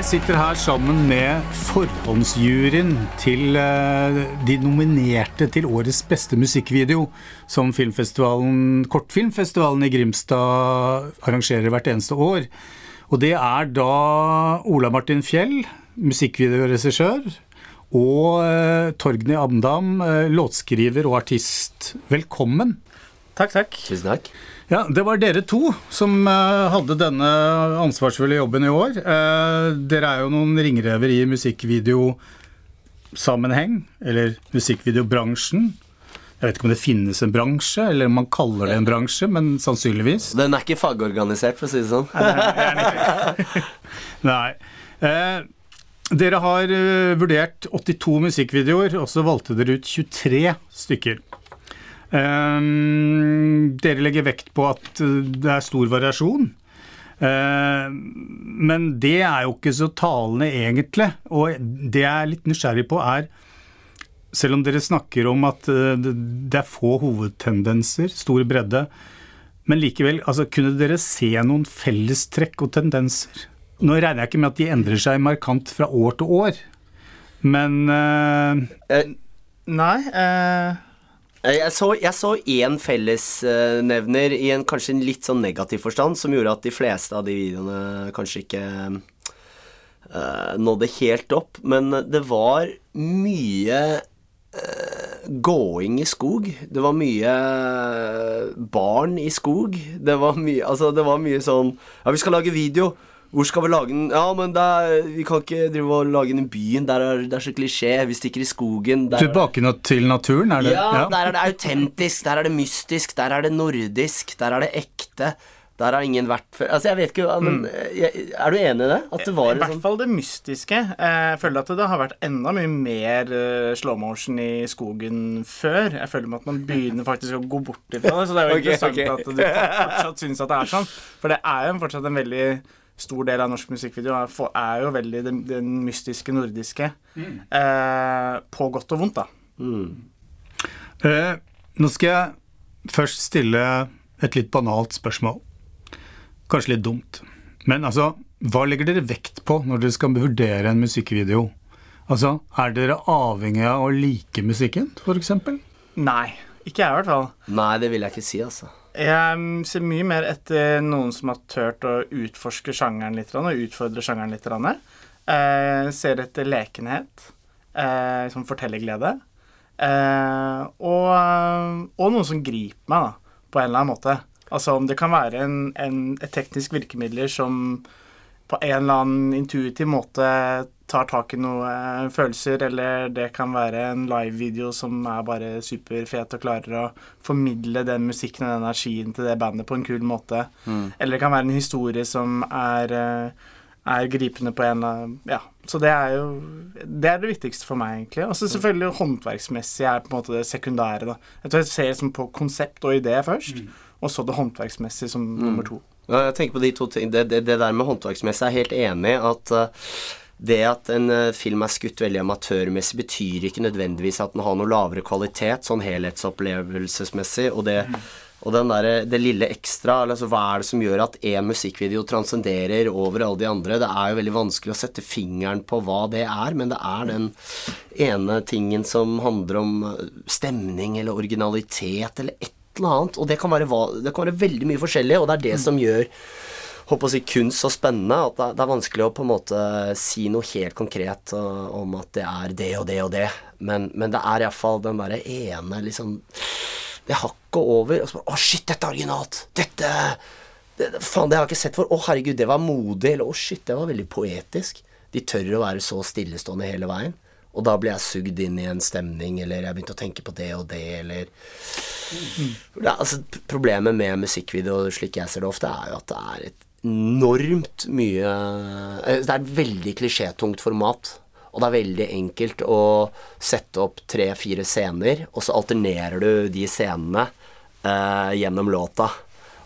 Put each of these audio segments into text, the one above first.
Jeg sitter her sammen med forhåndsjuryen til eh, de nominerte til årets beste musikkvideo, som filmfestivalen, kortfilmfestivalen i Grimstad arrangerer hvert eneste år. Og det er da Ola Martin Fjell, musikkvideoregissør, og eh, Torgny Amdam, eh, låtskriver og artist. Velkommen. Takk, takk. Tusen takk. Ja, Det var dere to som eh, hadde denne ansvarsfulle jobben i år. Eh, dere er jo noen ringrever i musikkvideosammenheng, eller musikkvideobransjen. Jeg vet ikke om det finnes en bransje, eller om man kaller det en bransje, men sannsynligvis. Den er ikke fagorganisert, for å si det sånn. Nei. Eh, dere har vurdert 82 musikkvideoer, og så valgte dere ut 23 stykker. Um, dere legger vekt på at det er stor variasjon. Uh, men det er jo ikke så talende, egentlig. Og det jeg er litt nysgjerrig på, er Selv om dere snakker om at uh, det er få hovedtendenser, stor bredde, men likevel, altså, kunne dere se noen fellestrekk og tendenser? Nå regner jeg ikke med at de endrer seg markant fra år til år, men Eh, Nei eh, Jeg så, jeg så én fellesnevner i en kanskje en litt sånn negativ forstand, som gjorde at de fleste av de videoene kanskje ikke uh, nådde helt opp. Men det var mye eh, gåing i skog. Det var mye eh, barn i skog. Det var mye Altså, det var mye sånn Ja, vi skal lage video. Hvor skal vi lage den? Ja, men er, vi kan ikke drive og lage den i byen. Der er, det er så klisjé. Vi stikker i skogen. Der, tilbake til naturen, er det? ja, der er det autentisk, der er det mystisk, der er det nordisk, der er det ekte. Der har ingen vært før Altså, jeg vet ikke men, mm. Er du enig i det? At det var I hvert sånn fall det mystiske. Eh, Jeg føler at det har vært enda mye mer eh, slow motion i skogen før. Jeg føler at man begynner faktisk å gå bort ifra det. Så det er jo okay, interessant okay. at du fortsatt syns at det er sånn. For det er jo fortsatt en veldig stor del av norsk musikkvideo er, for- er jo veldig den, den mystiske nordiske. Eh, på godt og vondt, da. Eh, nå skal jeg først stille et litt banalt spørsmål. Kanskje litt dumt. Men altså, hva legger dere vekt på når dere skal vurdere en musikkvideo? Altså, er dere avhengig av å like musikken, f.eks.? Nei. Ikke jeg, i hvert fall. Nei, det vil jeg ikke si, altså. Jeg ser mye mer etter noen som har turt å utforske sjangeren litt og utfordre sjangeren litt. Eh, ser etter lekenhet, eh, som fortellerglede. Eh, og, og noe som griper meg, da, på en eller annen måte. Altså om det kan være en, en, et teknisk virkemiddel som på en eller annen intuitiv måte tar tak i noen følelser, eller det kan være en live-video som er bare superfet og klarer å formidle den musikken og den energien til det bandet på en kul måte. Eller det kan være en historie som er, eh, er gripende på en eller Ja. Så det er jo Det er det viktigste for meg, egentlig. Og så selvfølgelig håndverksmessig er på en måte det sekundære. da. Jeg tror jeg ser liksom på konsept og idé først, og så det håndverksmessige som nummer to. Jeg tenker på de to ting. Det, det, det der med håndverksmessig er jeg helt enig i at eh, det at en eh, film er skutt veldig amatørmessig, betyr ikke nødvendigvis at den har noe lavere kvalitet, sånn helhetsopplevelsesmessig. Og det, og den der, det lille ekstra, altså hva er det som gjør at én musikkvideo transcenderer over alle de andre? Det er jo veldig vanskelig å sette fingeren på hva det er, men det er den ene tingen som handler om eh, stemning eller originalitet eller et eller annet. Og det kan være, det kan være veldig mye forskjellig, og det er det som gjør håper å si kunst så spennende at det, er vanskelig å på en måte si noe helt konkret om at det er det og det og det, men, men det er iallfall den derre ene liksom Det hakket over, og så bare Å, shit, dette er originalt! Dette det, det- Faen, det har jeg ikke sett for. Å, herregud, det var modig. Eller å, shit, det var veldig poetisk. De tør å være så stillestående hele veien. Og da blir jeg sugd inn i en stemning, eller jeg begynte å tenke på det og det, eller det er, altså, Problemet med musikkvideo, slik jeg ser det ofte, er jo at det er et enormt mye eh, Det er et veldig klisjétungt format. Og det er veldig enkelt å sette opp tre-fire scener, og så alternerer du de scenene eh, gjennom låta.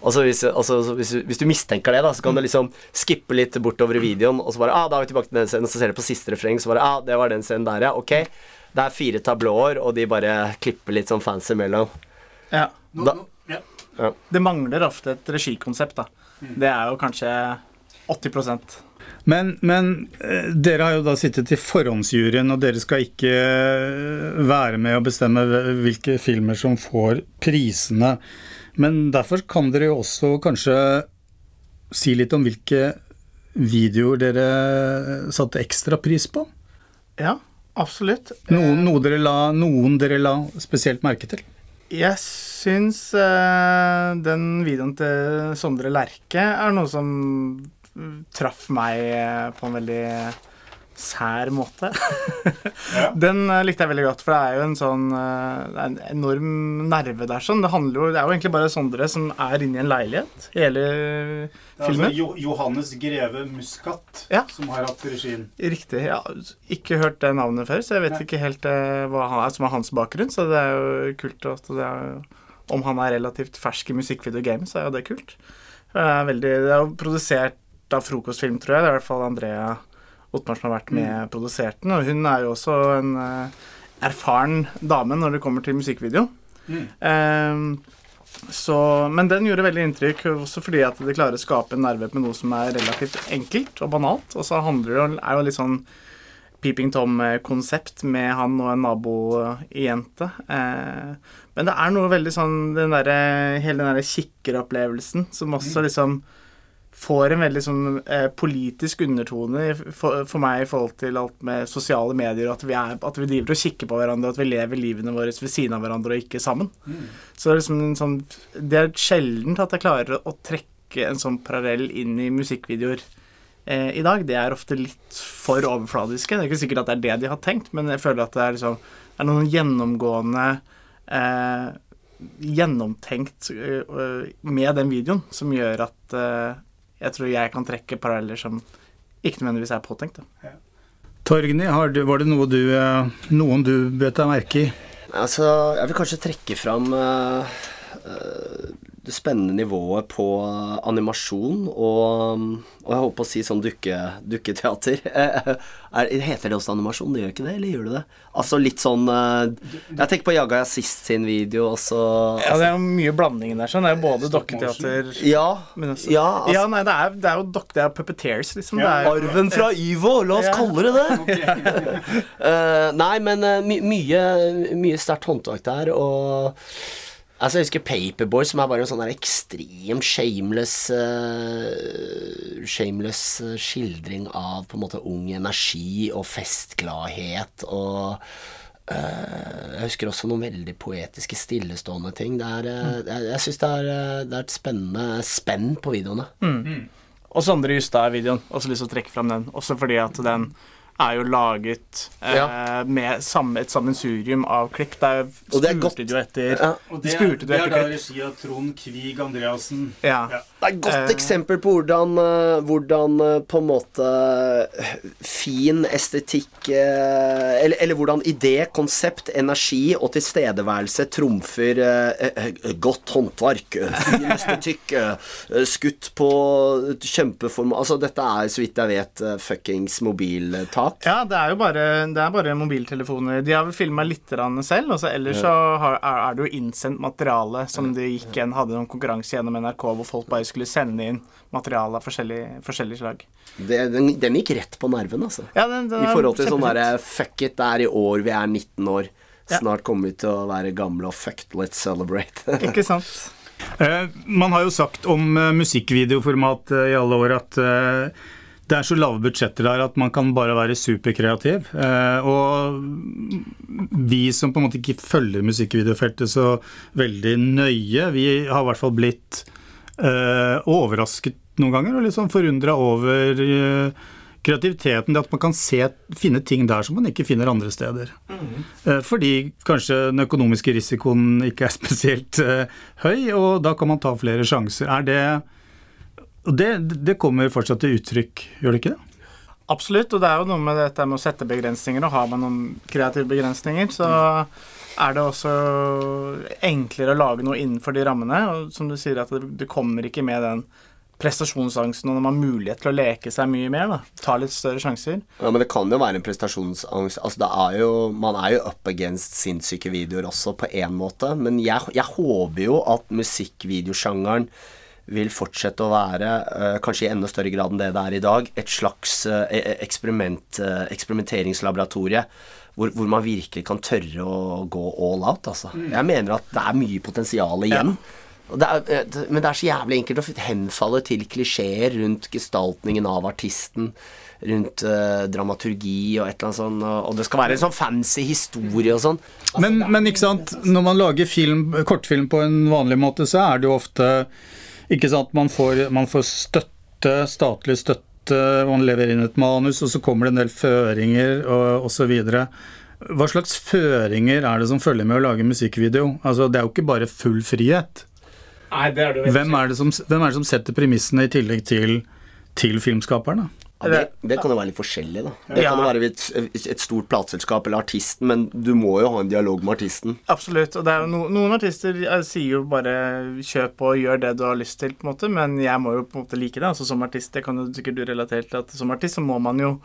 Altså hvis, altså hvis, du- hvis du mistenker det, da, så kan du liksom skippe litt bortover i videoen, og så bare ah, da er vi tilbake til den scenen, og så ser du på siste refreng, så bare ah, det var den scenen der, ja. Ok. Det er fire tablåer, og de bare klipper litt sånn fancy mellom. Ja. Da, Det mangler ofte et regikonsept, da. Det er jo kanskje 80% Men, men eh, dere har jo da sittet i forhåndsjuryen, og dere skal ikke eh, være med å bestemme hvilke filmer som får prisene. Men derfor kan dere jo også kanskje si litt om hvilke videoer dere satte ekstra pris på? Ja, absolutt. Noen, noe dere la, noen dere la spesielt merke til? Jeg syns eh, den videoen til Sondre Lerche er noe som traff meg eh, på en veldig sær måte. ja. Den uh, likte jeg veldig godt, for det er jo en sånn uh, en enorm nerve der. sånn. Det, jo, det er jo egentlig bare Sondre som er inne i en leilighet i hele filmen. Altså Johannes Greve Muskat ja. som har hatt regien. Riktig. Ja, ikke hørt det navnet før, så jeg vet Nei. ikke helt uh, hva han er, som er hans bakgrunn. Så det er jo kult at det er, Om han er relativt fersk i musikkvideogame, så er jo det kult. Det er, veldig, det er jo produsert av Frokostfilm, tror jeg. Det er i hvert fall Andrea Ottmar som har vært med mm. produsert den. Og hun er jo også en uh, erfaren dame når det kommer til musikkvideo. Mm. Um, så, men den gjorde veldig inntrykk, også fordi at det klarer å skape en nerve med noe som er relativt enkelt og banalt. Og så handler det er jo litt sånn Peeping Tom-konsept med han og en nabojente. Eh, men det er noe veldig sånn den der, Hele den derre kikkeropplevelsen som også mm. liksom får en veldig sånn eh, politisk undertone for, for, meg i forhold til alt med sosiale medier, at vi, er, at vi driver og kikker på hverandre, at vi lever livene våre ved siden av hverandre og ikke sammen. Mm. Så det er liksom sånn Det er sjeldent at jeg klarer å trekke en sånn parallell inn i musikkvideoer eh, i dag. Det er ofte litt for overfladiske. Det er ikke sikkert at det er det de har tenkt, men jeg føler at det er, liksom, er noen gjennomgående eh, gjennomtenkt uh, med den videoen som gjør at uh, jeg tror jeg kan trekke paralleller som ikke nødvendigvis er påtenkt. Ja. Torgny, var det noe du, eh, noen du bød deg merke i? Altså, jeg vil kanskje trekke fram uh, det spennende nivået på animasjon og, og jeg håper å si sånn dukke, dukketeater. Er, heter det også animasjon? Det gjør ikke det, eller gjør det det? Altså litt sånn eh, Jeg tenker på Jaga Assist sin video også. Ja, det er mye blanding der. sånn Det er jo både dokketeater Ja, også, ja, altså, ja, nei, det er, det er jo dok, det er puppeteers, liksom. Ja, er, arven fra Ivo! La oss ja. kalle det det! uh, nei, men uh, my, mye, mye sterkt håndverk der, og Altså, jeg husker Paperboy, som er bare en sånn ekstrem shameless uh, Shameless eh, skildring av på en måte ung energi og festgladhet og uh, Jeg husker også noen veldig poetiske, stillestående ting. Det er, uh, jeg jeg syns det, det, er et spennende spenn på videoene. Mm. Mm. Og Sondre Justad-videoen. Også lyst til å trekke fram den. Også fordi at den er jo laget eh, ja. med samme, et sammensurium av klipp. Der spurte du etter ja. Og det, er, det er da regi av Trond Kvig Andreassen. Ja. ja. Det er et godt eh. eksempel på hvordan, eh, hvordan, eh, på en måte fin estetikk eller, eller, hvordan idé, konsept, energi og tilstedeværelse trumfer eh, godt håndverk, fin estetikk, skutt på kjempeform Altså, dette er, så vidt jeg vet, fuckings mobiltak sak. Ja, det er jo bare, det er bare mobiltelefoner. De har vel filma litt selv, og ellers ellers så har, er det jo innsendt materiale som de gikk igjen hadde noen konkurranse gjennom NRK hvor folk bare skulle sende inn materiale av forskjellig, forskjellig slag. Det, den, den, gikk rett på nerven, altså. Ja, den, den I forhold til sånn derre fuck it, det er i år, vi er 19 år. Snart ja. kommer vi til å være gamle og fucked, let's celebrate. Ikke sant. Uh, man har jo sagt om uh, musikkvideoformat uh, i alle år at det er så lave budsjetter der at man kan bare være superkreativ. Eh, og vi som på en måte ikke følger musikkvideofeltet så veldig nøye, vi har i hvert fall blitt eh, overrasket noen ganger og litt sånn forundra over eh, kreativiteten. Det at man kan se, finne ting der som man ikke finner andre steder. Mm. Fordi kanskje den økonomiske risikoen ikke er spesielt høy, og da kan man ta flere sjanser. Er det og det, det kommer fortsatt til uttrykk, gjør det ikke det? Absolutt, og det er jo noe med dette med å sette begrensninger, og har man noen kreative begrensninger, så er det også enklere å lage noe innenfor de rammene. Og som du sier, at det, det kommer ikke med den prestasjonsangsten, når man har mulighet til å leke seg mye mer. da, Ta litt større sjanser. Ja, Men det kan jo være en prestasjonsangst. altså det er jo, Man er jo up against sinnssyke videoer også, på én måte. Men jeg, jeg håper jo at musikkvideosjangeren vil fortsette å være, uh, kanskje i enda større grad enn det det er i dag, et slags uh, eksperiment, uh, eksperimenteringslaboratorie. Hvor, hvor, man virkelig kan tørre å gå all out. Altså. Mm. Jeg mener at det er mye potensial igjen. Ja. Det er, men det er så jævlig enkelt å henfalle til klisjeer rundt gestaltningen av artisten rundt uh, dramaturgi og et eller annet sånt. Og det skal være en sånn fancy historie og sånn. Altså, men, men, ikke sant, når man lager film, kortfilm på en vanlig måte, så er det jo ofte ikke sant, man får, man får støtte, statlig støtte, man leverer inn et manus, og så kommer det en del føringer osv. Hva slags føringer er det som følger med å lage musikkvideo? Altså, Det er jo ikke bare full frihet. Nei, det er det hvem, er det som, hvem er det som setter premissene i tillegg til, til filmskaperne? Ja, det, det, kan jo være litt forskjellig, da. Det ja. kan være et, et, stort plateselskap eller artisten, men du må jo ha en dialog med artisten. Absolutt. Og no, noen artister sier jo bare 'kjøp og gjør det du har lyst til', på en måte, men jeg må jo på en måte like det. Altså Som artist, det kan jo sikkert du relatere til at som artist så må man jo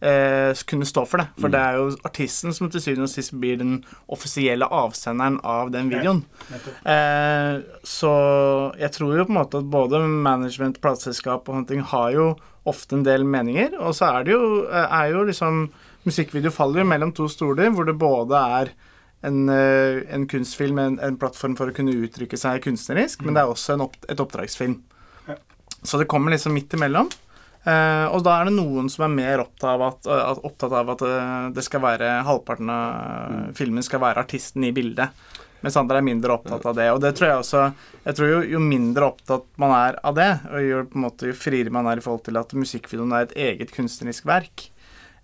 eh, kunne stå for det. For mm. det er jo artisten som til syvende og sist blir den offisielle avsenderen av den videoen. Eh, så jeg tror jo på en måte at både management, plateselskap og sånne ting har jo ofte en del meninger. Og så er det jo, er jo liksom Musikkvideo faller jo mellom to stoler, hvor det både er en, eh, en kunstfilm, en, en, plattform for å kunne uttrykke seg kunstnerisk, mm. men det er også opp, et oppdragsfilm. Ja. Så det kommer liksom midt imellom. Eh, og da er det noen som er mer opptatt av at, at, opptatt av at eh, det skal være halvparten av mm. filmen skal være artisten i bildet. Mens andre er mindre opptatt av det. Og det tror jeg også Jeg tror jo, jo mindre opptatt man er av det, og jo, på en måte, jo friere man er i forhold til at musikkvideoen er et eget kunstnerisk verk,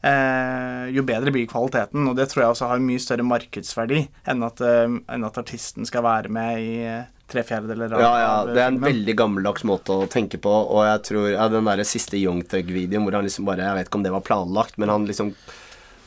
eh, jo bedre blir kvaliteten. Og det tror jeg også har mye større markedsverdi enn at, eh, enn at artisten skal være med i eh, tre fjerdedeler av Ja, ja. Det er en veldig gammeldags måte å tenke på, og jeg tror ja, den der siste Young Thug-videoen hvor han liksom bare Jeg vet ikke om det var planlagt, men han liksom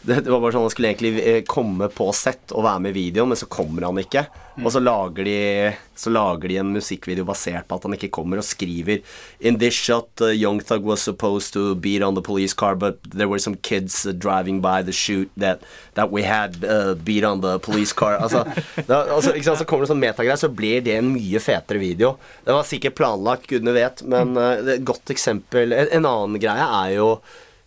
det, var bare sånn Han skulle egentlig eh, komme på sett og være med i videoen, men så kommer han ikke. Og så lager, de, så lager de en musikkvideo basert på at han ikke kommer, og skriver In this shot, uh, Young Thug was supposed to beat on the police car, but there were some kids uh, driving by the shoot that, that we had uh, beat on the police car. Altså, da, altså ikke sant, Så kommer det sånn metagreier, så blir det en mye fetere video. Det var sikkert planlagt, gudene vet, men uh, et godt eksempel en annen greie er jo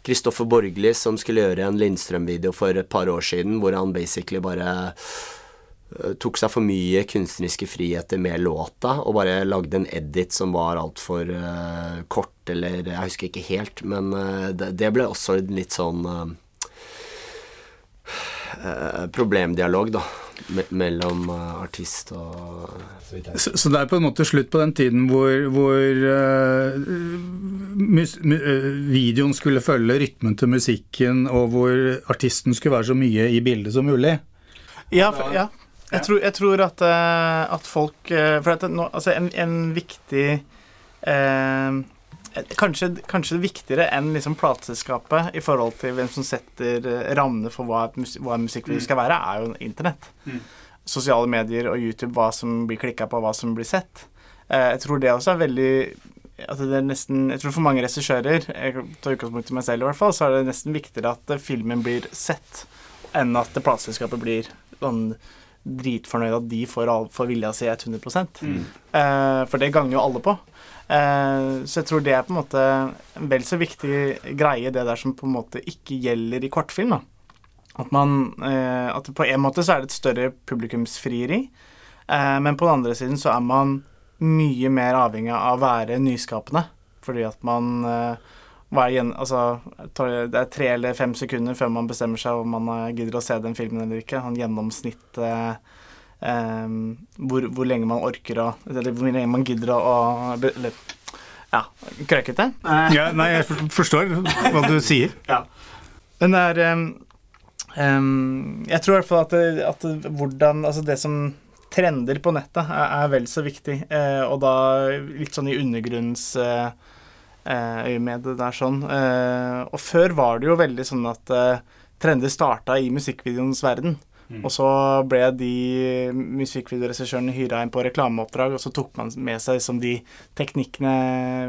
Kristoffer Borgli som skulle gjøre en Lindstrøm-video for et par år siden, hvor han basically bare uh, tok seg for mye kunstneriske friheter med låta, og bare lagde en edit som var altfor uh, kort, eller Jeg husker ikke helt, men uh, det, det, ble også litt sånn problemdialog, da mellom uh, artist og så, så, det er på en måte slutt på den tiden hvor, hvor uh, mus, uh, videoen skulle følge rytmen til musikken, og hvor artisten skulle være så mye i bildet som mulig? Ja, for, ja. Jeg, tror, jeg tror at, at, folk For at altså en, en viktig eh, Kanskje, kanskje viktigere enn liksom plateselskapet i forhold til hvem som setter eh, rammene for hva, hva musikkvideo mm. skal være, er jo internett. Mm. Sosiale medier og YouTube, hva som blir klikka på, hva som blir sett. Eh, jeg tror det også er veldig at det er nesten, Jeg tror for mange regissører, jeg tar utgangspunkt i meg selv i hvert fall, så er det nesten viktigere at filmen blir sett, enn at plateselskapet blir sånn dritfornøyd at de får, får vilja si 100 mm. eh, For det ganger jo alle på. Eh, så jeg tror det er på en måte en vel så viktig greie, det der som på en måte ikke gjelder i kortfilm. da. At man eh, At på en måte så er det et større publikumsfrieri, eh, men på den andre siden så er man mye mer avhengig av å være nyskapende. Fordi at man igjen, altså, Det er tre eller fem sekunder før man bestemmer seg om man gidder å se den filmen eller ikke. Han gjennomsnitt Um, hvor, hvor, lenge man orker å Eller hvor lenge man gidder å Eller ja, krøkete. Ja, nei, jeg forstår hva du sier. Ja. Men det er um, Jeg tror i hvert fall at, det, at hvordan Altså det som trender på nettet, er, er vel så viktig. Eh, og da litt sånn i undergrunns uh, øyemed der sånn. Uh, og før var det jo veldig sånn at trender starta i musikkvideoens verden. Mm. Og så ble de musikkvideoregissørene hyra inn på reklameoppdrag, og så tok man med seg liksom, de teknikkene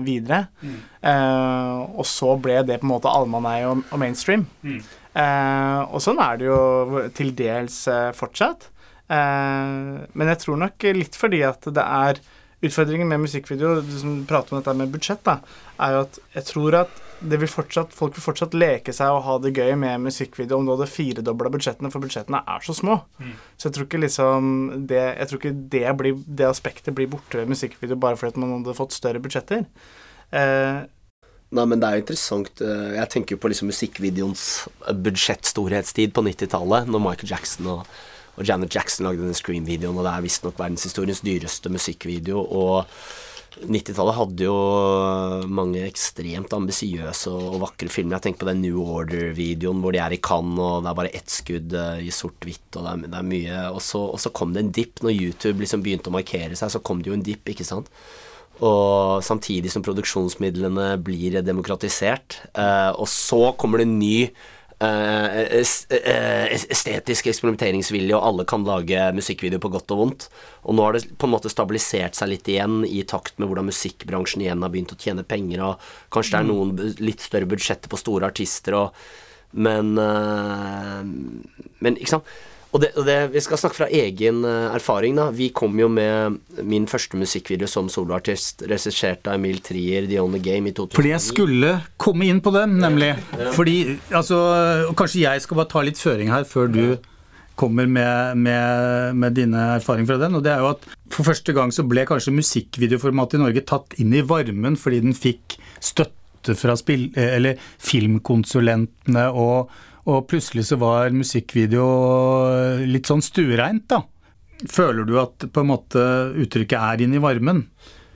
videre. Mm. Eh, og så ble det på en måte allmanneie og, og, mainstream. Mm. Eh, og sånn er det jo til dels eh, fortsatt. Eh, men jeg tror nok litt fordi at det er Utfordringen med musikkvideo, du som prater om dette med budsjett, da, er jo at jeg tror at vil fortsatt, folk vil fortsatt leke seg og ha det gøy med musikkvideo om du hadde firedobla budsjettene, for budsjettene er så små. Så jeg tror ikke liksom det, jeg tror ikke det, blir, det aspektet blir borte ved musikkvideo bare fordi at man hadde fått større budsjetter. Eh, Nei, men det er jo interessant. eh, Jeg tenker jo på liksom musikkvideoens budsjettstorhetstid på 90-tallet, når Michael Jackson og, og Janet Jackson lagde den Scream-videoen, og det er visstnok verdenshistoriens dyreste musikkvideo. Og 90-tallet hadde jo mange ekstremt ambisiøse og, vakre filmer. Jeg tenker på den New Order-videoen hvor de er i Cannes, og det er bare ett skudd eh, i sort-hvitt, og det er, det er mye og så, og så kom det en dipp. Når YouTube liksom begynte å markere seg, så kom det jo en dipp, ikke sant. Og samtidig som produksjonsmidlene blir demokratisert. Eh, og så kommer det en ny eh, eh, estetisk eksperimenteringsvilje, og alle kan lage musikkvideo på godt og vondt. Og nå har det på en måte stabilisert seg litt igjen, i takt med hvordan musikkbransjen igjen har begynt å tjene penger, og kanskje det er noen litt større budsjetter på store artister, og Men, eh, men ikke sant? Og det, og det, vi skal snakke fra egen eh, erfaring. da Vi kom jo med min første musikkvideo som soloartist, regissert av Emil Trier, The Only Game, i 2009. Fordi jeg skulle komme inn på den, nemlig. Fordi, altså, Kanskje jeg skal bare ta litt føring her før du kommer med, med, med dine erfaringer fra den. og det er jo at For første gang så ble kanskje musikkvideoformatet i Norge tatt inn i varmen fordi den fikk støtte fra spill, eller filmkonsulentene, og, og plutselig så var musikkvideo litt sånn stuereint, da. Føler du at på en måte uttrykket er inn i varmen?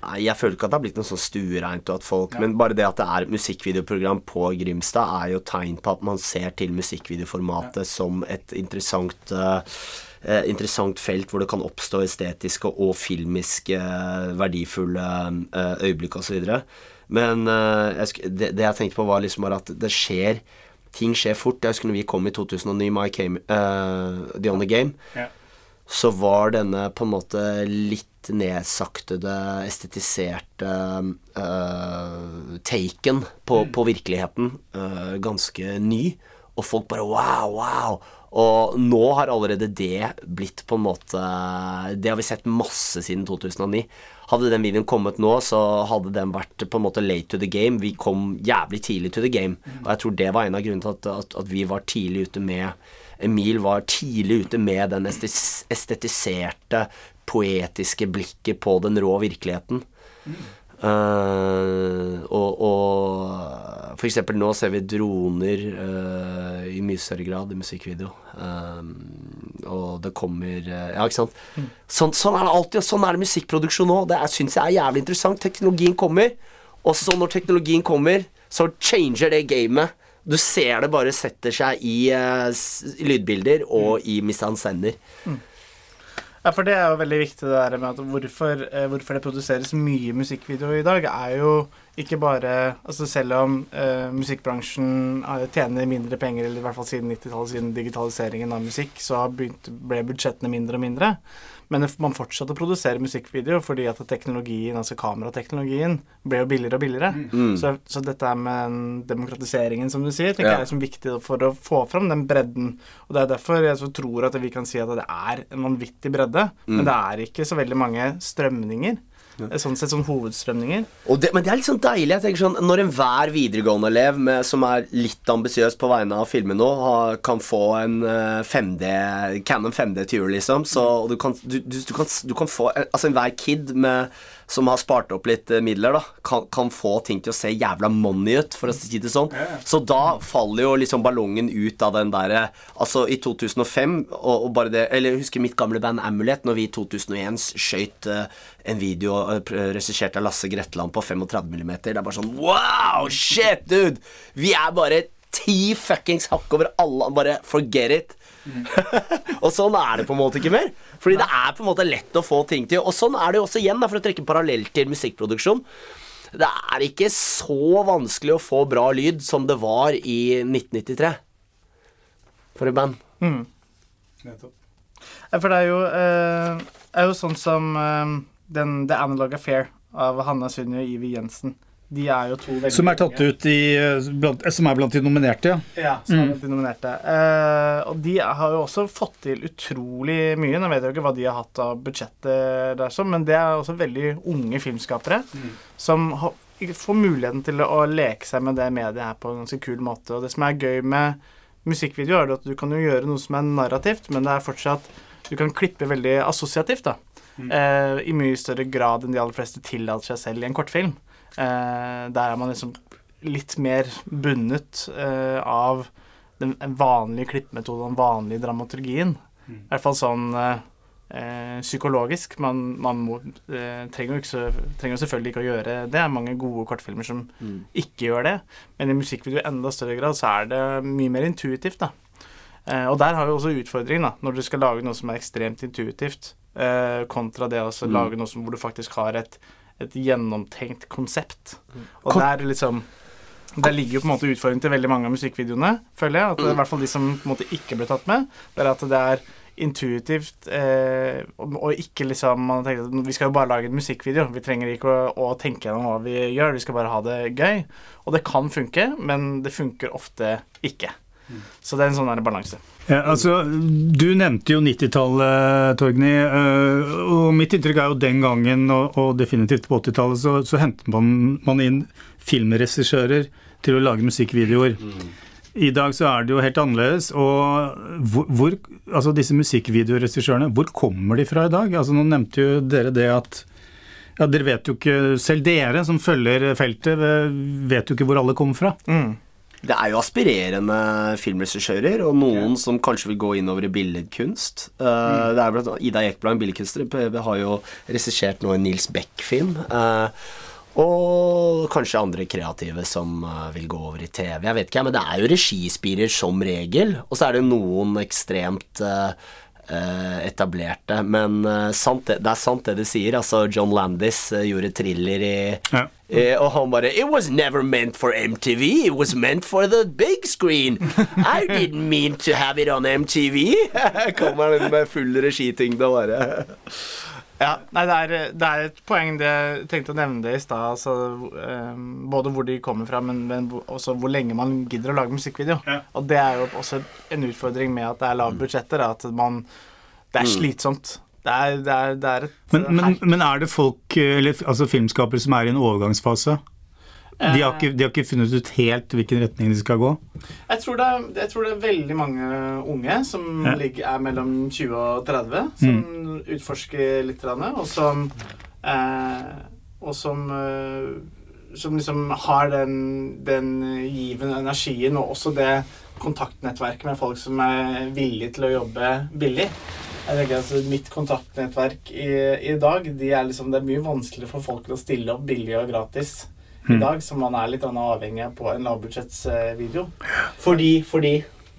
Nei, jeg føler ikke at det har blitt noe sånn stuereint og at folk Men bare det at det er musikkvideoprogram på Grimstad, er jo tegn på at man ser til musikkvideoformatet som et interessant eh, eh, interessant felt hvor det kan oppstå estetiske og filmiske eh, verdifulle eh, øyeblikk osv. Men eh, jeg, det, det jeg tenkte på, var liksom bare at det skjer Ting skjer fort. Jeg husker når vi kom i 2009, My Game, uh, The Only Game så var denne på en måte litt nedsaktede, estetiserte uh, taken på, på virkeligheten uh, ganske ny. Og folk bare wow, wow. Og nå har allerede det blitt på en måte Det har vi sett masse siden 2009. Hadde den videoen kommet nå, så hadde den vært på en måte late to the game. Vi kom jævlig tidlig to the game. Og jeg tror det var en av grunnene til at, at, at vi var tidlig ute med Emil var tidlig ute med den estetiserte, poetiske blikket på den rå virkeligheten. Eh, og, og for eksempel nå ser vi droner uh, i mye større grad i musikkvideo. Eh, og det kommer uh, Ja, ikke sant? Sånn, sånn er det alltid, og sånn er det musikkproduksjon nå. Det syns jeg er jævlig interessant. Teknologien kommer, og så når teknologien kommer, så changer det gamet. Du ser det bare setter seg i lydbilder og i misanscener. Ja, for det er jo veldig viktig det der med at hvorfor, eh, hvorfor det produseres mye musikkvideo i dag, er jo ikke bare Altså selv om uh, musikkbransjen eh, tjener mindre penger, eller i hvert fall siden 90-tallet, siden digitaliseringen av musikk, så har begynt, ble budsjettene mindre og mindre. Men man fortsatte å produsere musikkvideo fordi at teknologien, altså kamerateknologien, ble jo billigere og billigere. Så, så dette med demokratiseringen, som du sier, tenker Ja. jeg er som viktig for å få fram den bredden. Og det er derfor jeg så tror at vi kan si at det er en vanvittig bredde, men det er ikke så veldig mange strømninger. Sånn sett sånn hovedstrømninger. Det, men det er litt sånn deilig. Jeg tenker sånn Når enhver videregående-elev som er litt ambisiøs på vegne av filmen nå, har, kan få en eh, 5D Canon 5D-tur, liksom, så og du kan, du, du, du kan, du kan få Altså enhver kid med, som har spart opp litt eh, midler, da, kan, kan få ting til å se jævla money ut, for å si det sånn. Så da faller jo liksom ballongen ut av den derre Altså, i 2005, og, og bare det Eller jeg husker mitt gamle band Amulet, når vi i 2001 skøyt uh, en video uh, regissert av Lasse Gretland på 35 mm. Det er bare sånn Wow! Shit, dude! Vi er bare ti fuckings hakk over alle Bare forget it. og sånn er det på en måte ikke mer. Fordi det er på en måte lett å få ting til. Og sånn er det jo også igjen, da, for å trekke en parallell til musikkproduksjon. Det er ikke så vanskelig å få bra lyd som det var i 1993. For et band. Ja, for det er jo, eh, er jo sånn som eh, den The Analog Affair av Hanna Sunniva og Ivi Jensen. De er jo to veldig Som er tatt ut i blant, Som er blant de nominerte, ja. Ja, som Mm. er de nominerte. Eh, og de har jo også fått til utrolig mye. Nå vet jeg jo ikke hva de har hatt av budsjettet der, så, men det er også veldig unge filmskapere som har, får muligheten til å leke seg med det mediet her på en ganske kul måte. Og det som er gøy med musikkvideo, er at du kan jo gjøre noe som er narrativt, men det er fortsatt Du kan klippe veldig assosiativt, da. Eh, I mye større grad enn de aller fleste tillater seg selv i en kortfilm. Eh, der er man liksom litt mer bundet eh, av den vanlige klippemetoden, den vanlige dramaturgien. I hvert fall sånn eh, eh, psykologisk. Man, man må, eh, trenger, jo ikke så, trenger jo selvfølgelig ikke å gjøre det. Det er mange gode kortfilmer som ikke gjør det. Men i musikkvideo i enda større grad så er det mye mer intuitivt, da. Eh, og der har vi også utfordringen, da. Når du skal lage noe som er ekstremt intuitivt, eh, kontra det å også lage noe som, hvor du faktisk har et, et gjennomtenkt konsept. Og Kon- der liksom der ligger jo på en måte utfordringen til veldig mange av musikkvideoene, føler jeg. At det, I hvert fall de som på en måte ikke ble tatt med. Det er at det er intuitivt eh, og, og ikke liksom Man tenker at vi skal jo bare lage en musikkvideo. Vi trenger ikke å, å tenke gjennom hva vi gjør, vi skal bare ha det gøy. Og det kan funke, men det funker ofte ikke. Så det er en sånn balanse. Ja, altså, Du nevnte jo 90-tallet, Torgny. øh, Og mitt inntrykk er jo den gangen, og definitivt på 80-tallet, så, så hentet man, man inn filmregissører til å lage musikkvideoer. I dag så er det jo helt annerledes. Og hvor, hvor Altså disse musikkvideoregissørene, hvor kommer de fra i dag? Altså Nå nevnte jo dere det at ja, Dere vet jo ikke Selv dere som følger feltet, vet jo ikke hvor alle kommer fra. Mm. Det er jo aspirerende filmregissører, og noen som kanskje vil gå innover i billedkunst. Uh, det er blant annet Ida Ekblad, en billedkunstner, har jo regissert nå en Nils Beck-film. uh, og kanskje andre kreative som uh, vil gå over i TV. Jeg vet ikke, men det er jo regispirer som regel. Og så er det noen ekstremt uh, etablerte. Men uh, sant, det, er sant det du sier. Altså, John Landis uh, gjorde thriller i Ja. Eh, og han bare It was never meant for MTV. It was meant for the big screen. I didn't mean to have it on MTV. Kommer han inn med full regityngde og bare Ja, nei, det er, det er et poeng det jeg tenkte å nevne det i stad. Altså, um, både hvor de kommer fra, men, men også hvor lenge man gidder å lage musikkvideo. Ja. Og det er jo også en utfordring med at det er lave budsjetter. At man Det er slitsomt. Det er, det er, det er et Men, men, men er det folk, eller altså filmskapere, som er i en overgangsfase? De har, ikke, de har ikke funnet ut helt hvilken retning de skal gå? Jeg tror, det er, tror det er veldig mange unge som Ja. ligger, er mellom 20 og 30, som utforsker litt, og som eh, Og som eh, Som liksom har den, den givende energien, og også det kontaktnettverket med folk som er villige til å jobbe billig. Jeg tenker at Mitt kontaktnettverk i, i dag de er liksom, Det er mye vanskeligere for folk å stille opp billig og gratis i dag, som man er litt avhengig av på en lavbudsjettsvideo. Fordi, fordi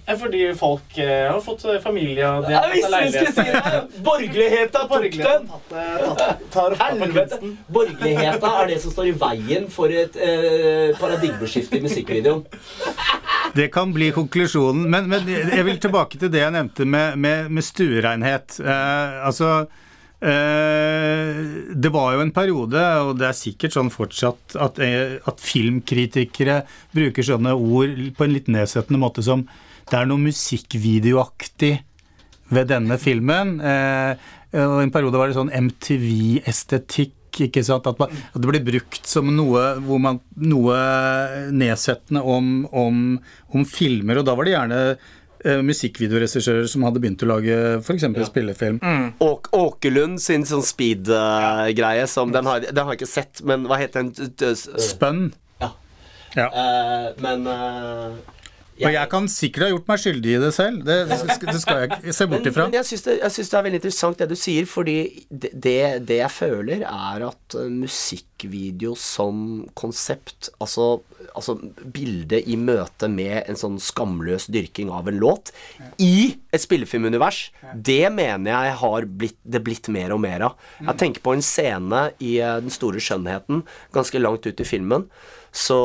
Eh, Fordi folk eh, har fått eh, familie og de har fått skulle si det! Borgerligheta tok Borgerligheten den! tatt, tatt, på Helvete! Borgerligheta er det som står i veien for et eh, paradigmeskifte i musikkvideoen. Det kan bli konklusjonen. Men, men jeg vil tilbake til det jeg nevnte med, med, med stuerenhet. Eh, altså Det var jo en periode, og det er sikkert sånn fortsatt, at, eh, at filmkritikere bruker sånne ord på en litt nedsettende måte som Det er noe musikkvideoaktig ved denne filmen. Eh, og En periode var det sånn MTV-estetikk. Ikke sant? At, man, at det ble brukt som noe, man, noe nedsettende om, om, om filmer. Og da var det gjerne eh, musikkvideoregissører som hadde begynt å lage f.eks. spillefilm. Åk Åkerlund sin sånn speed-greie som den har, den har jeg ikke sett, men hva heter den? Spønn. Ja. Ja. Uh, men Og jeg kan sikkert ha gjort meg skyldig i det selv. Det, det skal jeg se bort ifra. men jeg syns det, jeg synes det er veldig interessant det du sier, fordi det, det, jeg føler, er at eh, musikkvideo som konsept, altså, altså bildet i møte med en sånn skamløs dyrking av en låt i et spillefilmunivers, det mener jeg har blitt, det blitt mer og mer av. Jeg tenker på en scene i eh, Den store skjønnheten, ganske langt ut i filmen, så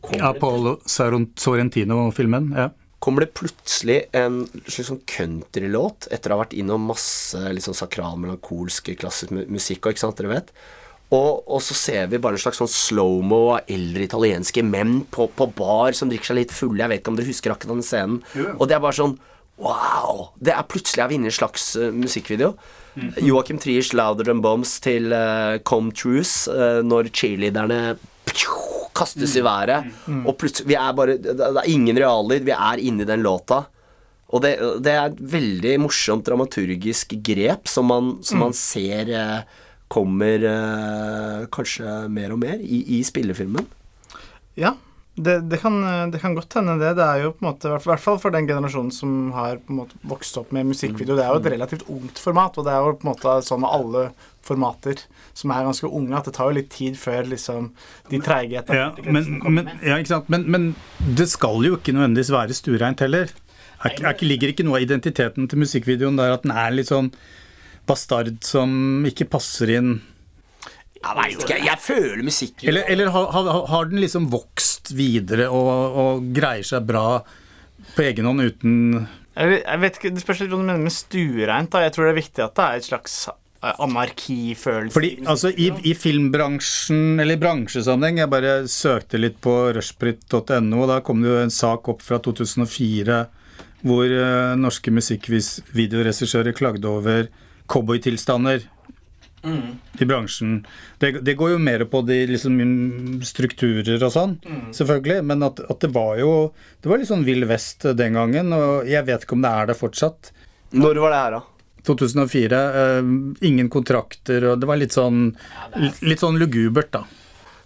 kommer Sorrentino-filmen. Ja. kommer det plutselig en slags sånn countrylåt etter å ha vært innom masse liksom sakral, melankolsk, klassisk musikk og ikke sant, dere vet. Og, og så ser vi bare en slags sånn slow-mo av eldre italienske menn på, på bar som drikker seg litt fulle. Jeg vet ikke om dere husker akkurat den scenen. Og det er bare sånn Wow! Det er plutselig jeg vinner en slags uh, musikkvideo. Mm. Joachim Triers 'Louder Than Bombs' til uh, Come Truce uh, når cheerleaderne kastes i været. Mm. Og plutselig Vi er bare Det er ingen reallyd. Vi er inne i den låta. Og det, det er et veldig morsomt dramaturgisk grep som man, som man ser kommer kanskje mer og mer i, i spillefilmen. Ja, det, det, kan, det, kan, godt hende, det. Det er jo på en måte, i hvert fall for den generasjonen som har på en måte vokst opp med musikkvideo. Det er jo et relativt ungt format, og det er jo på en måte sånn med alle formater som er ganske unge, at det tar jo litt tid før liksom de treige ja, men, men, ja, ikke sant. Men, men, det skal jo ikke nødvendigvis være stuereint heller. Er, er, ligger ikke noe av identiteten til musikkvideoen der at den er litt sånn bastard som ikke passer inn jeg veit ikke. Jeg føler musikken Eller, eller har, har, den liksom vokst videre og, og, greier seg bra på egen hånd uten jeg, vet ikke, Det spørs litt hva du mener med stuereint. Jeg tror det er viktig at det er et slags eh, anarkifølelse. Fordi altså i, i, filmbransjen, eller i bransjesammenheng, jeg bare søkte litt på rushbrit.no, og da kom det jo en sak opp fra 2004 hvor uh, norske musikkvideoregissører klagde over cowboytilstander Mm. i bransjen. Det, det, går jo mer på de liksom, strukturer og sånn, mm. selvfølgelig. Men at, at, det var jo Det var litt sånn vill vest den gangen, og jeg vet ikke om det er det fortsatt. Når var det her, da? 2004. Uh, ingen kontrakter, og det var litt sånn, litt sånn lugubert, da.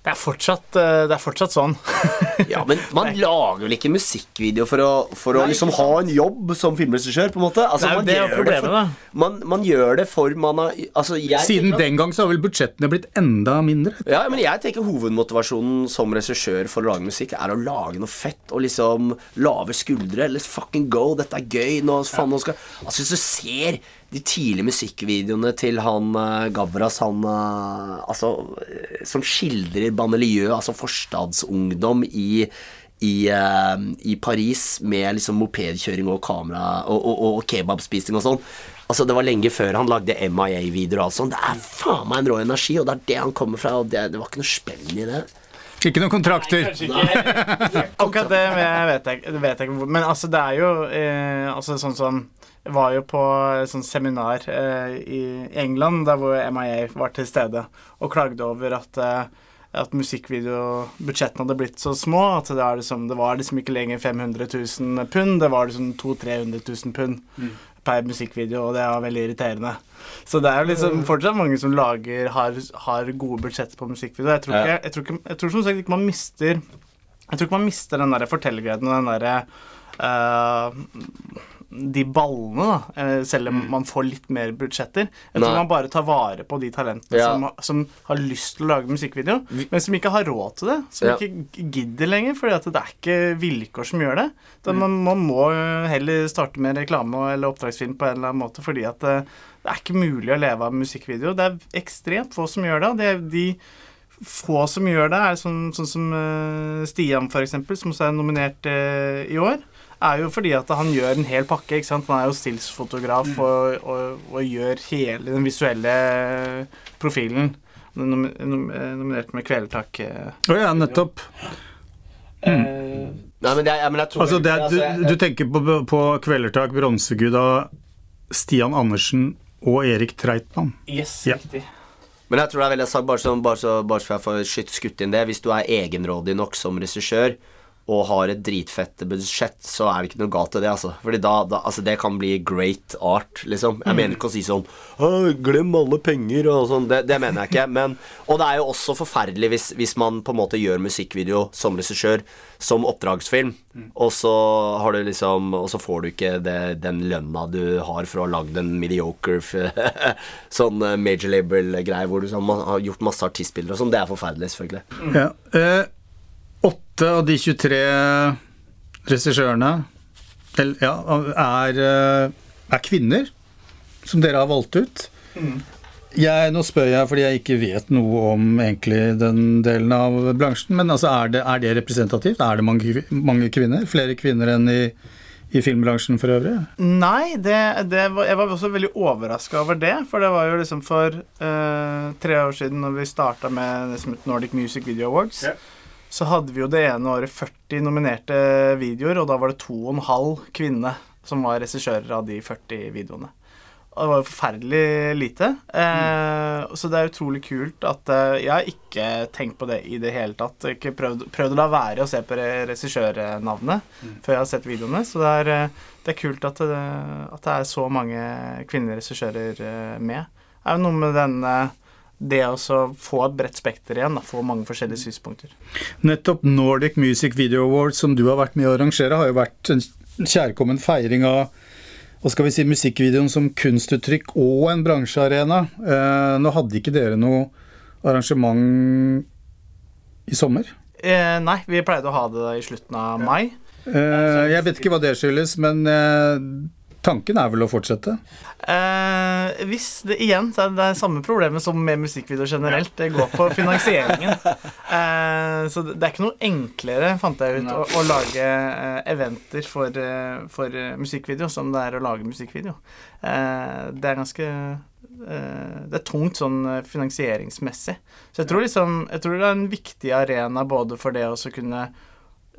Det er fortsatt, eh, det er fortsatt sånn. ja, men man lager vel ikke musikkvideo for å, for å Nei, liksom ha en jobb som filmregissør, på en måte? Altså, Nei, det er problemet, da. Man, man, gjør det for man har altså, Siden den gang så har vel budsjettene blitt enda mindre? Ja, men jeg tenker hovedmotivasjonen som regissør for å lage musikk er å lage noe fett og liksom lave skuldre. Let's fucking go, dette er gøy. Nå, faen, nå skal Altså, hvis du ser de tidlige musikkvideoene til han uh, Gavras, han uh, Altså, som skildrer banelieu, altså forstadsungdom i i, uh, i, Paris med liksom mopedkjøring og kamera og, og, og kebabspising og sånn. Altså Det var lenge før han lagde MIA-videoer og alt sånt. Det er faen meg en rå energi, og det er det han kommer fra. Og det, det var ikke noe spenn i det. Ikke noen kontrakter. Nei, Akkurat det vet jeg, vet jeg ikke. Men altså, det er jo eh, altså, sånn som jeg var jo på et sånt seminar eh, i England der hvor MIA var til stede, og klagde over at, eh, at musikkvideobudsjettene hadde blitt så små at det, liksom, det, var liksom ikke lenger 500 000 pund, det var liksom 200 000-300 000 pund mm. per musikkvideo, og det var veldig irriterende. Så det er jo liksom fortsatt mange som lager, har, har gode budsjetter på musikkvideo. Jeg tror, ikke, jeg, tror ikke, jeg tror som sagt ikke man mister Jeg tror ikke man mister den der fortellergleden og den derre uh, de ballene, da, eh, selv om mm. man får litt mer budsjetter. Jeg tror man bare tar vare på de talentene ja. som, som, har lyst til å lage musikkvideo, men som ikke har råd til det. Som ja. ikke gidder lenger, fordi at det er ikke vilkår som gjør det. Mm. man, man, må heller starte med reklame eller oppdragsfilm på en eller annen måte, fordi at det, eh, det er ikke mulig å leve av musikkvideo. Det er ekstremt få som gjør det. det de få som gjør det, er sånn, sånn som Stian, f.eks., som også er nominert uh, i år er jo fordi at han gjør en hel pakke. ikke sant? Han er jo stillsfotograf mm. og, og, og, gjør hele den visuelle profilen. Nom nominert med Kvelertak. Eh, Å oh, ja, nettopp. Mm. Nei, men det, men jeg tror altså, det er, du, du, tenker på, på Kvelertak, Bronsegud av Stian Andersen og Erik Treitmann? Yes, ja. riktig. Men jeg tror det er veldig sagt, bare, så, bare, så, bare så jeg får skutt inn det Hvis du er egenrådig nok som regissør, og har et dritfett budsjett, så er det ikke noe galt i det, altså. Fordi da, da altså, det kan bli great art, liksom. Jeg mm. mener ikke å si sånn Glem alle penger og sånn. Det, det, mener jeg ikke. Men, og det er jo også forferdelig hvis, hvis man på en måte gjør musikkvideo som regissør, som oppdragsfilm, mm. og så har du liksom Og så får du ikke det, den lønna du har for å ha lagd en mediocre sånn eh, major label-greie hvor du har gjort masse artistbilder og sånn. Det er forferdelig, selvfølgelig. Mm. Ja. Uh, Åtte av de 23 regissørene ja, er, eh, er, kvinner, som dere har valgt ut. Mm. Jeg, nå spør jeg fordi jeg ikke vet noe om egentlig den delen av bransjen. Men altså, er, det, er det representativt? Er det mange, mange, kvinner? Flere kvinner enn i, i filmbransjen for øvrig? Nei, det, det var, jeg var også veldig overraska over det. For det var jo liksom for uh, tre år siden, når vi starta med det som het Nordic Music Video Awards, Ja. Så hadde vi jo det ene året 40 nominerte videoer, og da var det to og en halv kvinne som var regissører av de 40 videoene. Og det var jo forferdelig lite. Eh, Så det er utrolig kult at eh, Jeg har ikke tenkt på det i det hele tatt. Ikke prøvd, prøvd å la være å se på regissørnavnet mm. før jeg har sett videoene. Så det er, eh, det er kult at det, at det er så mange kvinnelige regissører eh, med. Det er jo noe med denne eh, det å få et bredt spekter igjen, da, få mange forskjellige synspunkter. Nettopp Nordic Music Video Awards, som du har vært med å arrangere, har jo vært en kjærkommen feiring av og skal vi si, musikkvideoen som kunstuttrykk og en bransjearena. Eh, nå hadde ikke dere noe arrangement i sommer? Eh, nei, vi pleide å ha det i slutten av mai. Eh, jeg vet ikke hva det skyldes, men eh, tanken er vel å fortsette? Eh, hvis det igjen så er det samme problemet som med musikkvideo generelt. Det går på finansieringen. Eh, så det er ikke noe enklere, fant jeg ut, å, å lage eh, eventer for, eh, for eh, musikkvideo som det er å lage musikkvideo. Eh, det er ganske eh, Det er tungt sånn finansieringsmessig. Så jeg tror liksom Jeg tror det er en viktig arena både for det å kunne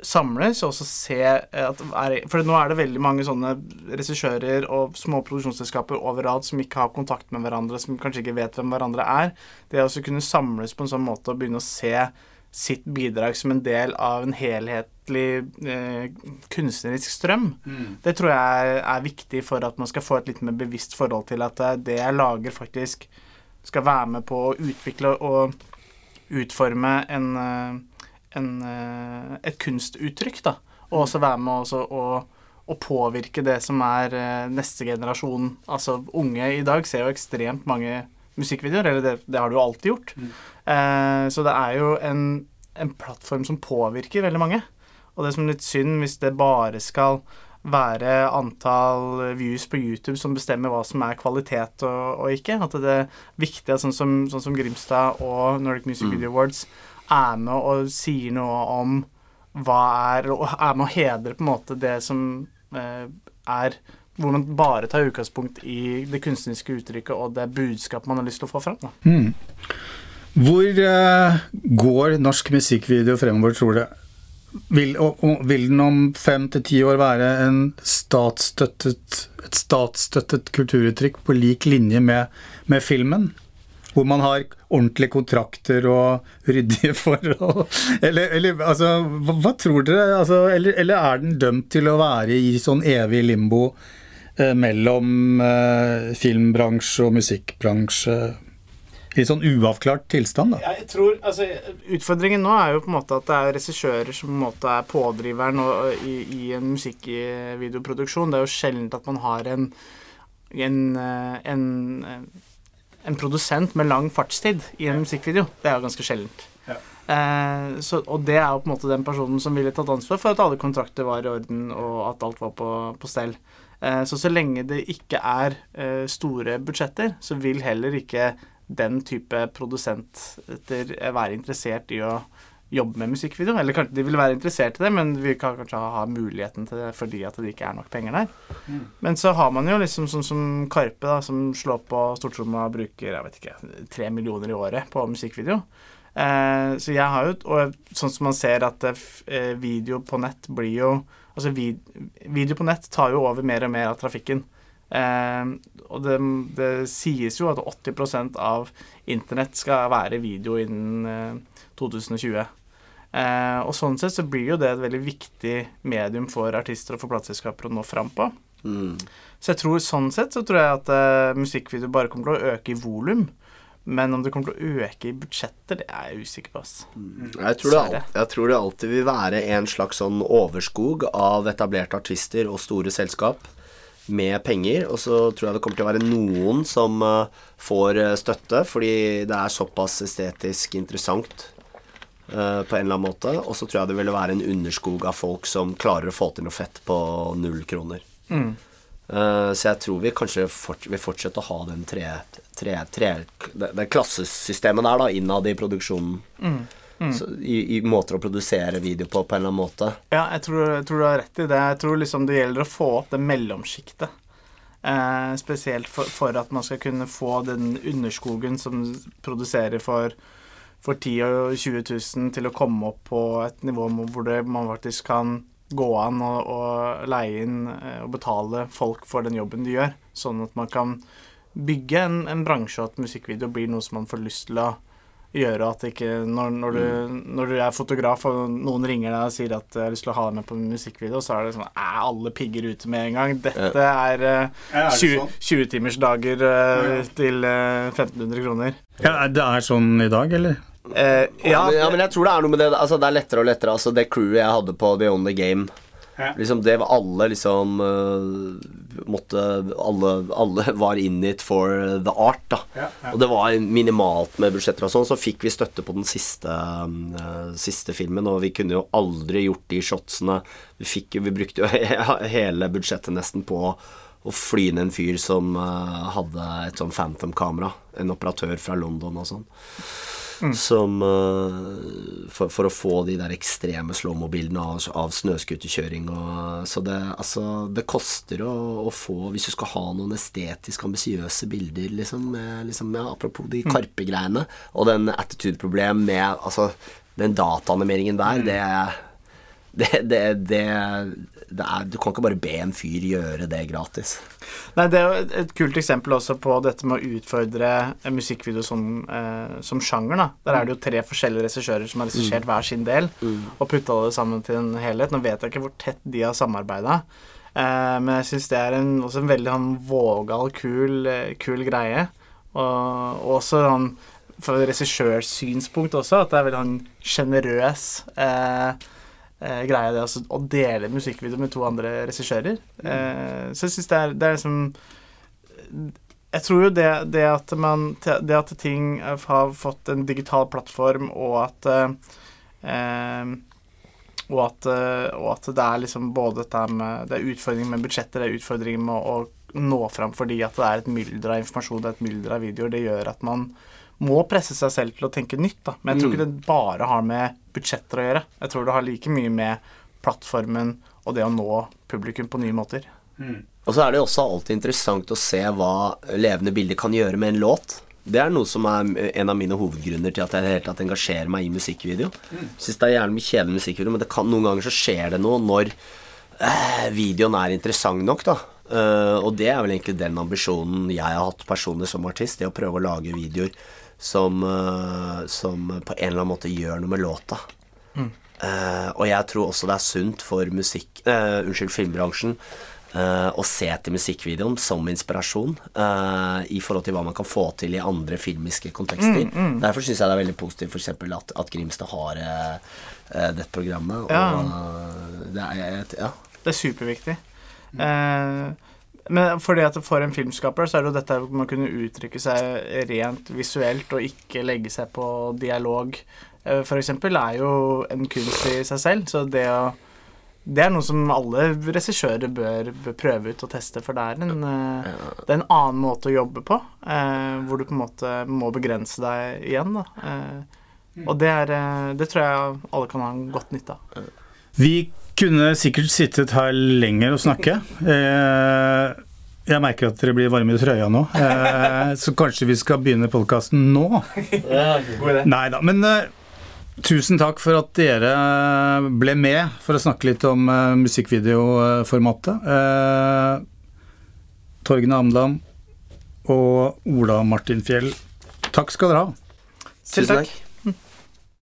samles og også se at er, For nå er det veldig mange sånne regissører og små produksjonsselskaper overalt som ikke har kontakt med hverandre, som kanskje ikke vet hvem hverandre er. Det å kunne samles på en sånn måte og begynne å se sitt bidrag som en del av en helhetlig eh, kunstnerisk strøm, det tror jeg er, er viktig for at man skal få et litt mer bevisst forhold til at eh, det jeg lager, faktisk skal være med på å utvikle og utforme en eh, en, eh, et kunstuttrykk, da. Og også være med også å, å påvirke det som er eh, neste generasjon. Altså unge i dag ser jo ekstremt mange musikkvideoer, eller det, det har du jo alltid gjort. Eh, så det er jo en, en plattform som påvirker veldig mange. Og det er som litt synd hvis det bare skal være antall views på YouTube som bestemmer hva som er kvalitet og, og ikke. At det er viktig sånn som, sånn som Grimstad og Nordic Music Video Awards er med og sier noe om hva er Og er med å hedre på en måte det som eh, er Hvor man bare tar utgangspunkt i det kunstneriske uttrykket og det budskapet man har lyst til å få fram. Da. Hvor eh, går norsk musikkvideo fremover, tror du? Vil, og, og, vil den om fem til ti år være statsstøttet, et statsstøttet kulturuttrykk på lik linje med, med filmen? Hvor man har ordentlige kontrakter og ryddige forhold? Eller, eller altså, hva, hva tror dere? Altså, eller, eller er den dømt til å være i sånn evig limbo eh, mellom eh, filmbransje og musikkbransje? I sånn uavklart tilstand, da? Jeg tror, altså, Utfordringen nå er jo på en måte at det er regissører som på en måte er pådriveren i, i en musikkvideoproduksjon. Det er jo sjelden at man har en, en, eh, en, en produsent med lang fartstid i en musikkvideo. Det er jo ganske sjeldent. Ja. Eh, så, og det er jo på en måte den personen som ville tatt ansvar for at alle kontrakter var i orden, og at alt var på, på stell. Eh, så så lenge det ikke er eh, store budsjetter, så vil heller ikke den type produsenter være interessert i å jobbe med musikkvideo. Eller kanskje de vil være interessert i det, men vi kan kanskje ha, muligheten til det fordi at det ikke er nok penger der. Men så har man jo liksom sånn som Karpe, da, som slår på stortromma og bruker jeg vet ikke, tre millioner i året på musikkvideo. Eh, så jeg har jo Og sånn som man ser at eh, video på nett blir jo Altså vid, video på nett tar jo over mer og mer av trafikken. Eh, og det, det, sies jo at 80% av internett skal være video innen eh, 2020. Eh, og sånn sett så blir jo det et veldig viktig medium for artister og for plateselskaper å nå fram på. Mm. Så jeg tror sånn sett så tror jeg at eh, musikkvideo bare kommer til å øke i volum. Men om det kommer til å øke i budsjetter, det er jeg usikker på. ass. Jeg tror, det, jeg tror det alltid vil være en slags sånn overskog av etablerte artister og store selskap med penger, og så tror jeg det kommer til å være noen som eh, får eh, støtte, fordi det er såpass estetisk interessant eh, på en eller annen måte, og så tror jeg det ville være en underskog av folk som klarer å få til noe fett på null kroner. Eh, så jeg tror vi kanskje fort, vil fortsette å ha den tre, tre, tre, det, det klassesystemet der da, innad i produksjonen. Så, i, I måter å produsere video på, på en eller annen måte. Ja, jeg tror, jeg tror du har rett i det. Jeg tror liksom det gjelder å få opp det mellomsjiktet. Eh, spesielt for, for at man skal kunne få den underskogen som produserer for, for 10 000 og 20 000 til å komme opp på et nivå hvor det, man faktisk kan gå an å og leie inn eh, og betale folk for den jobben de gjør. Sånn at man kan bygge en, en bransje, og at musikkvideo blir noe som man får lyst til å gjøre. At ikke når, når, du, når du er fotograf og noen ringer deg og sier at jeg har lyst til å ha deg med på musikkvideo, så er det sånn Er alle pigger ute med en gang? Dette er eh, Ja, er det 20, sånn? 20-timersdager uh, til uh, 1500 kroner. Ja, det er sånn i dag, eller? Eh, Ja, ja, men, ja, men jeg tror det er noe med det Altså, det er lettere og lettere. Altså, det crewet jeg hadde på The Only Game Ja. Liksom, det var alle liksom uh, Måtte alle, alle var in it for the art, da. Ja, ja. Og det var minimalt med budsjetter og sånn. Så fikk vi støtte på den siste, uh, siste filmen, og vi kunne jo aldri gjort de shotsene. Vi, fikk, vi brukte jo hele budsjettet nesten på å fly ned en fyr som uh, hadde et sånn Phantom-kamera. En operatør fra London og sånn. Som øh, for, for å få de der ekstreme slow-mo-bildene av, av snøscooterkjøring og Så det, altså, det koster å, å få Hvis du skal ha noen estetisk ambisiøse bilder, liksom, med, liksom ja, Apropos de Karpe-greiene og den attitude-problem med Altså, den dataanimeringen der, det det, det, det, det er, Du kan ikke bare be en fyr gjøre det gratis. Nei, Det er jo et, kult eksempel også på dette med å utfordre en musikkvideo som, eh, som sjanger. da. Der er det jo tre forskjellige regissører som har regissert hver sin del, og putta det sammen til en helhet. Nå vet jeg ikke hvor tett de har samarbeida, eh, men jeg syns det er en, også en veldig han, vågal, kul, kul greie. Og, og også sånn fra regissørs synspunkt også, at det er veldig sånn sjenerøs eh, eh, greie det altså, å dele musikkvideo med to andre regissører. Eh, så jeg syns det er, det er liksom Jeg tror jo det, det at man Det at ting har fått en digital plattform, og at eh, og at, og at det er liksom både dette med Det er utfordringer med budsjetter, det er utfordringer med å, å nå fram fordi at det er et mylder av informasjon, det er et mylder av videoer. Det gjør at man må presse seg selv til å tenke nytt. da. Men jeg tror ikke det bare har med budsjetter å gjøre. Jeg tror det har like mye med plattformen og det å nå publikum på nye måter. Og så er det også alltid interessant å se hva levende bilder kan gjøre med en låt. Det er noe som er en av mine hovedgrunner til at jeg helt tatt engasjerer meg i musikkvideo. Syns det er gjerne mye kjedelig musikkvideo, men det kan, noen ganger så skjer det noe når eh, videoen er interessant nok, da. Uh, og det er vel egentlig den ambisjonen jeg har hatt personlig som artist, det å prøve å lage videoer som, eh, som på en eller annen måte gjør noe med låta. Eh, og jeg tror også det er sunt for musikk uh, Unnskyld, filmbransjen uh, å se til musikkvideoen som inspirasjon i forhold til hva man kan få til i andre filmiske kontekster. Derfor syns jeg det er veldig positivt f.eks. At, at Grimstad har dette programmet. Og Ja. det er ja. Det er superviktig. Eh, men fordi at for en filmskaper så er det jo dette med å kunne uttrykke seg rent visuelt og ikke legge seg på dialog, f.eks., for eksempel, er jo en kunst i seg selv. Så det å det er noe som alle regissører bør, bør prøve ut og teste, for det er en, eh, det er en annen måte å jobbe på, eh, hvor du på en måte må begrense deg igjen. Da. Eh, og det, er, eh, det tror jeg alle kan ha en godt nytte av. Vi kunne sikkert sittet her lenger og snakke. Eh, jeg merker at dere blir varme i trøya nå, eh, så kanskje vi skal begynne podkasten nå? Nei da. Men eh, tusen takk for at dere ble med for å snakke litt om musikkvideoformatet. Eh, Torgen Amdam og Ola Martin Fjell, takk skal dere ha. Selv takk.